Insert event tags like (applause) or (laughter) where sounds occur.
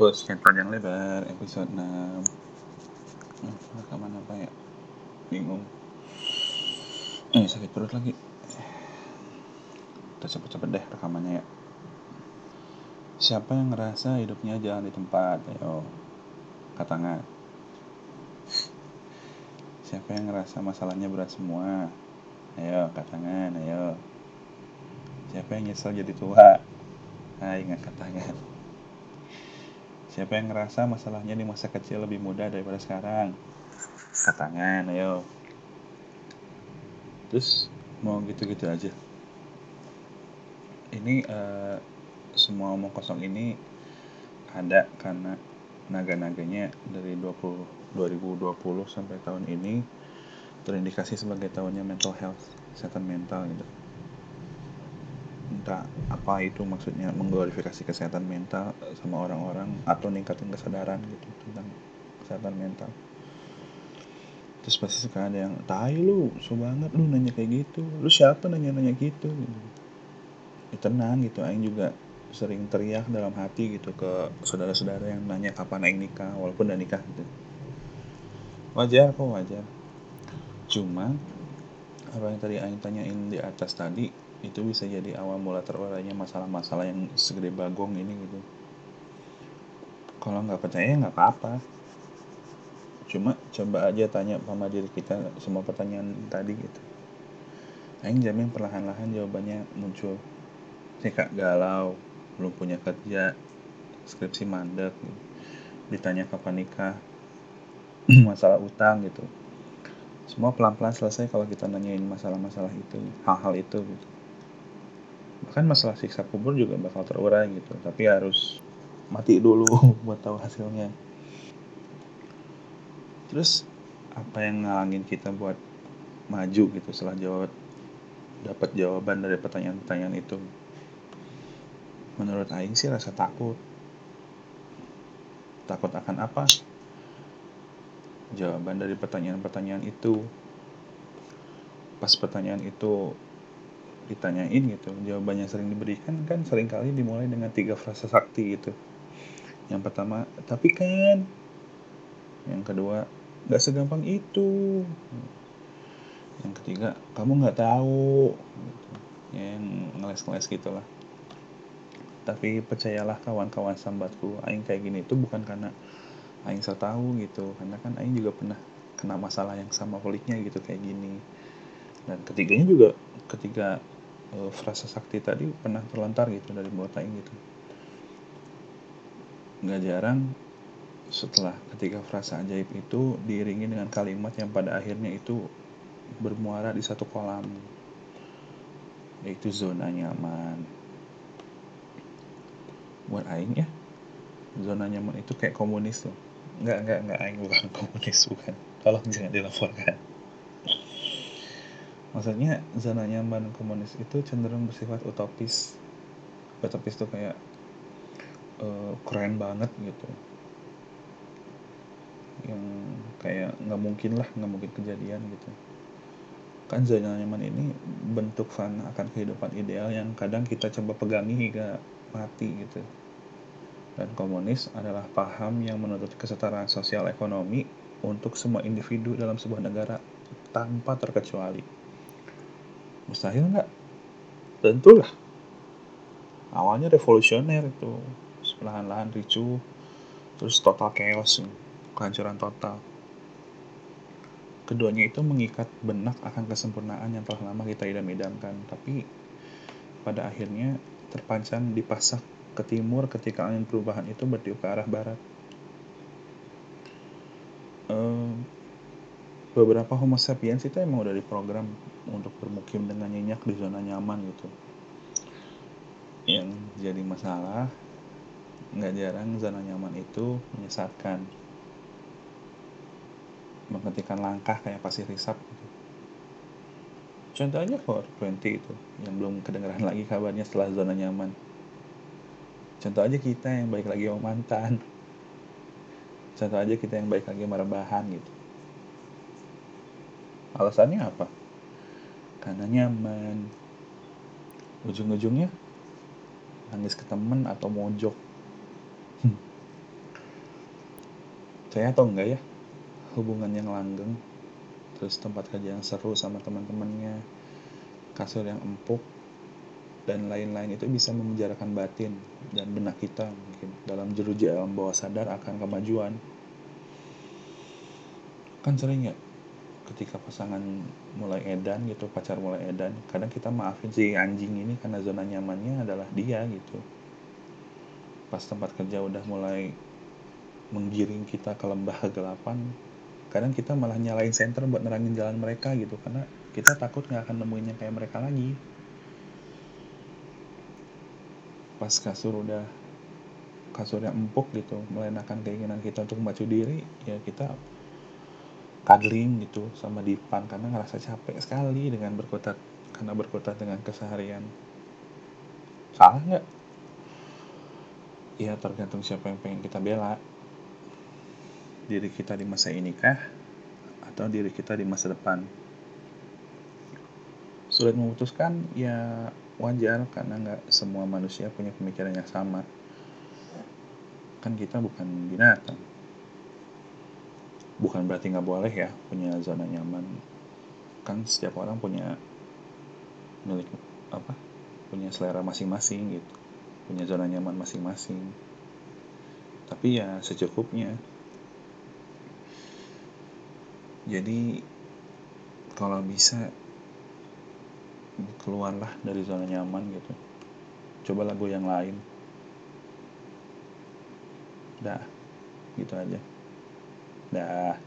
Bos, yang panjang lebar, episode 6 eh, Rekaman apa ya? Bingung Eh, sakit perut lagi Kita cepet-cepet deh rekamannya ya Siapa yang ngerasa hidupnya jalan di tempat? Ayo, katangan Siapa yang ngerasa masalahnya berat semua? Ayo, katangan, ayo Siapa yang nyesel jadi tua? Ayo, ngangkat tangan Siapa yang ngerasa masalahnya di masa kecil lebih mudah daripada sekarang? Angkat ayo. Terus mau gitu-gitu aja. Ini uh, semua omong kosong ini ada karena naga-naganya dari 20, 2020 sampai tahun ini terindikasi sebagai tahunnya mental health, kesehatan mental gitu entah apa itu maksudnya mengglorifikasi kesehatan mental sama orang-orang atau ningkatin kesadaran gitu tentang kesehatan mental. Terus pasti suka ada yang tai lu so banget lu nanya kayak gitu. Lu siapa nanya-nanya gitu? Ya, tenang gitu Aing juga sering teriak dalam hati gitu ke saudara-saudara yang nanya kapan Aing nikah walaupun udah nikah gitu. Wajar kok wajar. Cuma apa yang tadi Aing tanyain di atas tadi itu bisa jadi awal mula terurainya masalah-masalah yang segede bagong ini gitu. Kalau nggak percaya nggak apa-apa. Cuma coba aja tanya sama diri kita semua pertanyaan tadi gitu. Aing jamin perlahan-lahan jawabannya muncul. Saya kak galau belum punya kerja skripsi mandek gitu. ditanya kapan nikah (clears throat) masalah utang gitu. Semua pelan-pelan selesai kalau kita nanyain masalah-masalah itu hal-hal itu gitu bahkan masalah siksa kubur juga bakal terurai gitu. Tapi harus mati dulu (laughs) buat tahu hasilnya. Terus apa yang ngalangin kita buat maju gitu setelah jawab dapat jawaban dari pertanyaan-pertanyaan itu? Menurut Aing sih rasa takut. Takut akan apa? Jawaban dari pertanyaan-pertanyaan itu. Pas pertanyaan itu ditanyain gitu jawabannya sering diberikan kan sering kali dimulai dengan tiga frasa sakti gitu. Yang pertama tapi kan. Yang kedua nggak segampang itu. Yang ketiga kamu nggak tahu. Yang ngeles-ngeles gitulah. Tapi percayalah kawan-kawan sambatku aing kayak gini itu bukan karena aing so tahu gitu karena kan aing juga pernah kena masalah yang sama peliknya gitu kayak gini. Dan ketiganya juga ketika uh, frasa sakti tadi pernah terlontar gitu dari Aing gitu. Nggak jarang setelah ketika frasa ajaib itu diiringi dengan kalimat yang pada akhirnya itu bermuara di satu kolam. Yaitu zona nyaman. Buat Aing ya zona nyaman itu kayak komunis tuh. Nggak nggak nggak Aing bukan komunis bukan. Tolong jangan dilaporkan maksudnya zona nyaman komunis itu cenderung bersifat utopis. Utopis tuh kayak uh, keren banget gitu. Yang kayak nggak mungkin lah nggak mungkin kejadian gitu. Kan zona nyaman ini bentuk fan akan kehidupan ideal yang kadang kita coba pegangi hingga mati gitu. Dan komunis adalah paham yang menuntut kesetaraan sosial ekonomi untuk semua individu dalam sebuah negara tanpa terkecuali mustahil nggak? Tentulah. Awalnya revolusioner itu. Perlahan-lahan ricu. Terus total chaos kehancuran total. Keduanya itu mengikat benak akan kesempurnaan yang telah lama kita idam-idamkan. Tapi pada akhirnya terpancang dipasak ke timur ketika angin perubahan itu bertiup ke arah barat beberapa homo sapiens itu emang udah diprogram untuk bermukim dengan nyenyak di zona nyaman gitu. Yang jadi masalah nggak jarang zona nyaman itu menyesatkan. Menghentikan langkah kayak pasir risap gitu. contohnya for 20 itu yang belum kedengeran lagi kabarnya setelah zona nyaman. Contoh aja kita yang baik lagi sama mantan. Contoh aja kita yang baik lagi sama rebahan gitu Alasannya apa? Karena nyaman. Ujung-ujungnya nangis ke temen atau mojok. Hmm. saya atau enggak ya hubungan yang langgeng terus tempat kerja yang seru sama teman-temannya kasur yang empuk dan lain-lain itu bisa memenjarakan batin dan benak kita mungkin dalam jeruji alam bawah sadar akan kemajuan kan sering ya ketika pasangan mulai edan gitu pacar mulai edan kadang kita maafin si anjing ini karena zona nyamannya adalah dia gitu. Pas tempat kerja udah mulai menggiring kita ke lembah kegelapan kadang kita malah nyalain senter buat nerangin jalan mereka gitu karena kita takut nggak akan nemuin yang kayak mereka lagi. Pas kasur udah kasur yang empuk gitu melenakan keinginan kita untuk maju diri ya kita cuddling gitu sama Dipan karena ngerasa capek sekali dengan berkutat karena berkutat dengan keseharian. Salah nggak? Ya tergantung siapa yang pengen kita bela. Diri kita di masa ini kah? Atau diri kita di masa depan? Sulit memutuskan? Ya wajar karena nggak semua manusia punya pemikiran yang sama. Kan kita bukan binatang bukan berarti nggak boleh ya punya zona nyaman. Kan setiap orang punya milik apa punya selera masing-masing gitu. Punya zona nyaman masing-masing. Tapi ya secukupnya. Jadi kalau bisa keluarlah dari zona nyaman gitu. Coba lagu yang lain. Dah gitu aja dah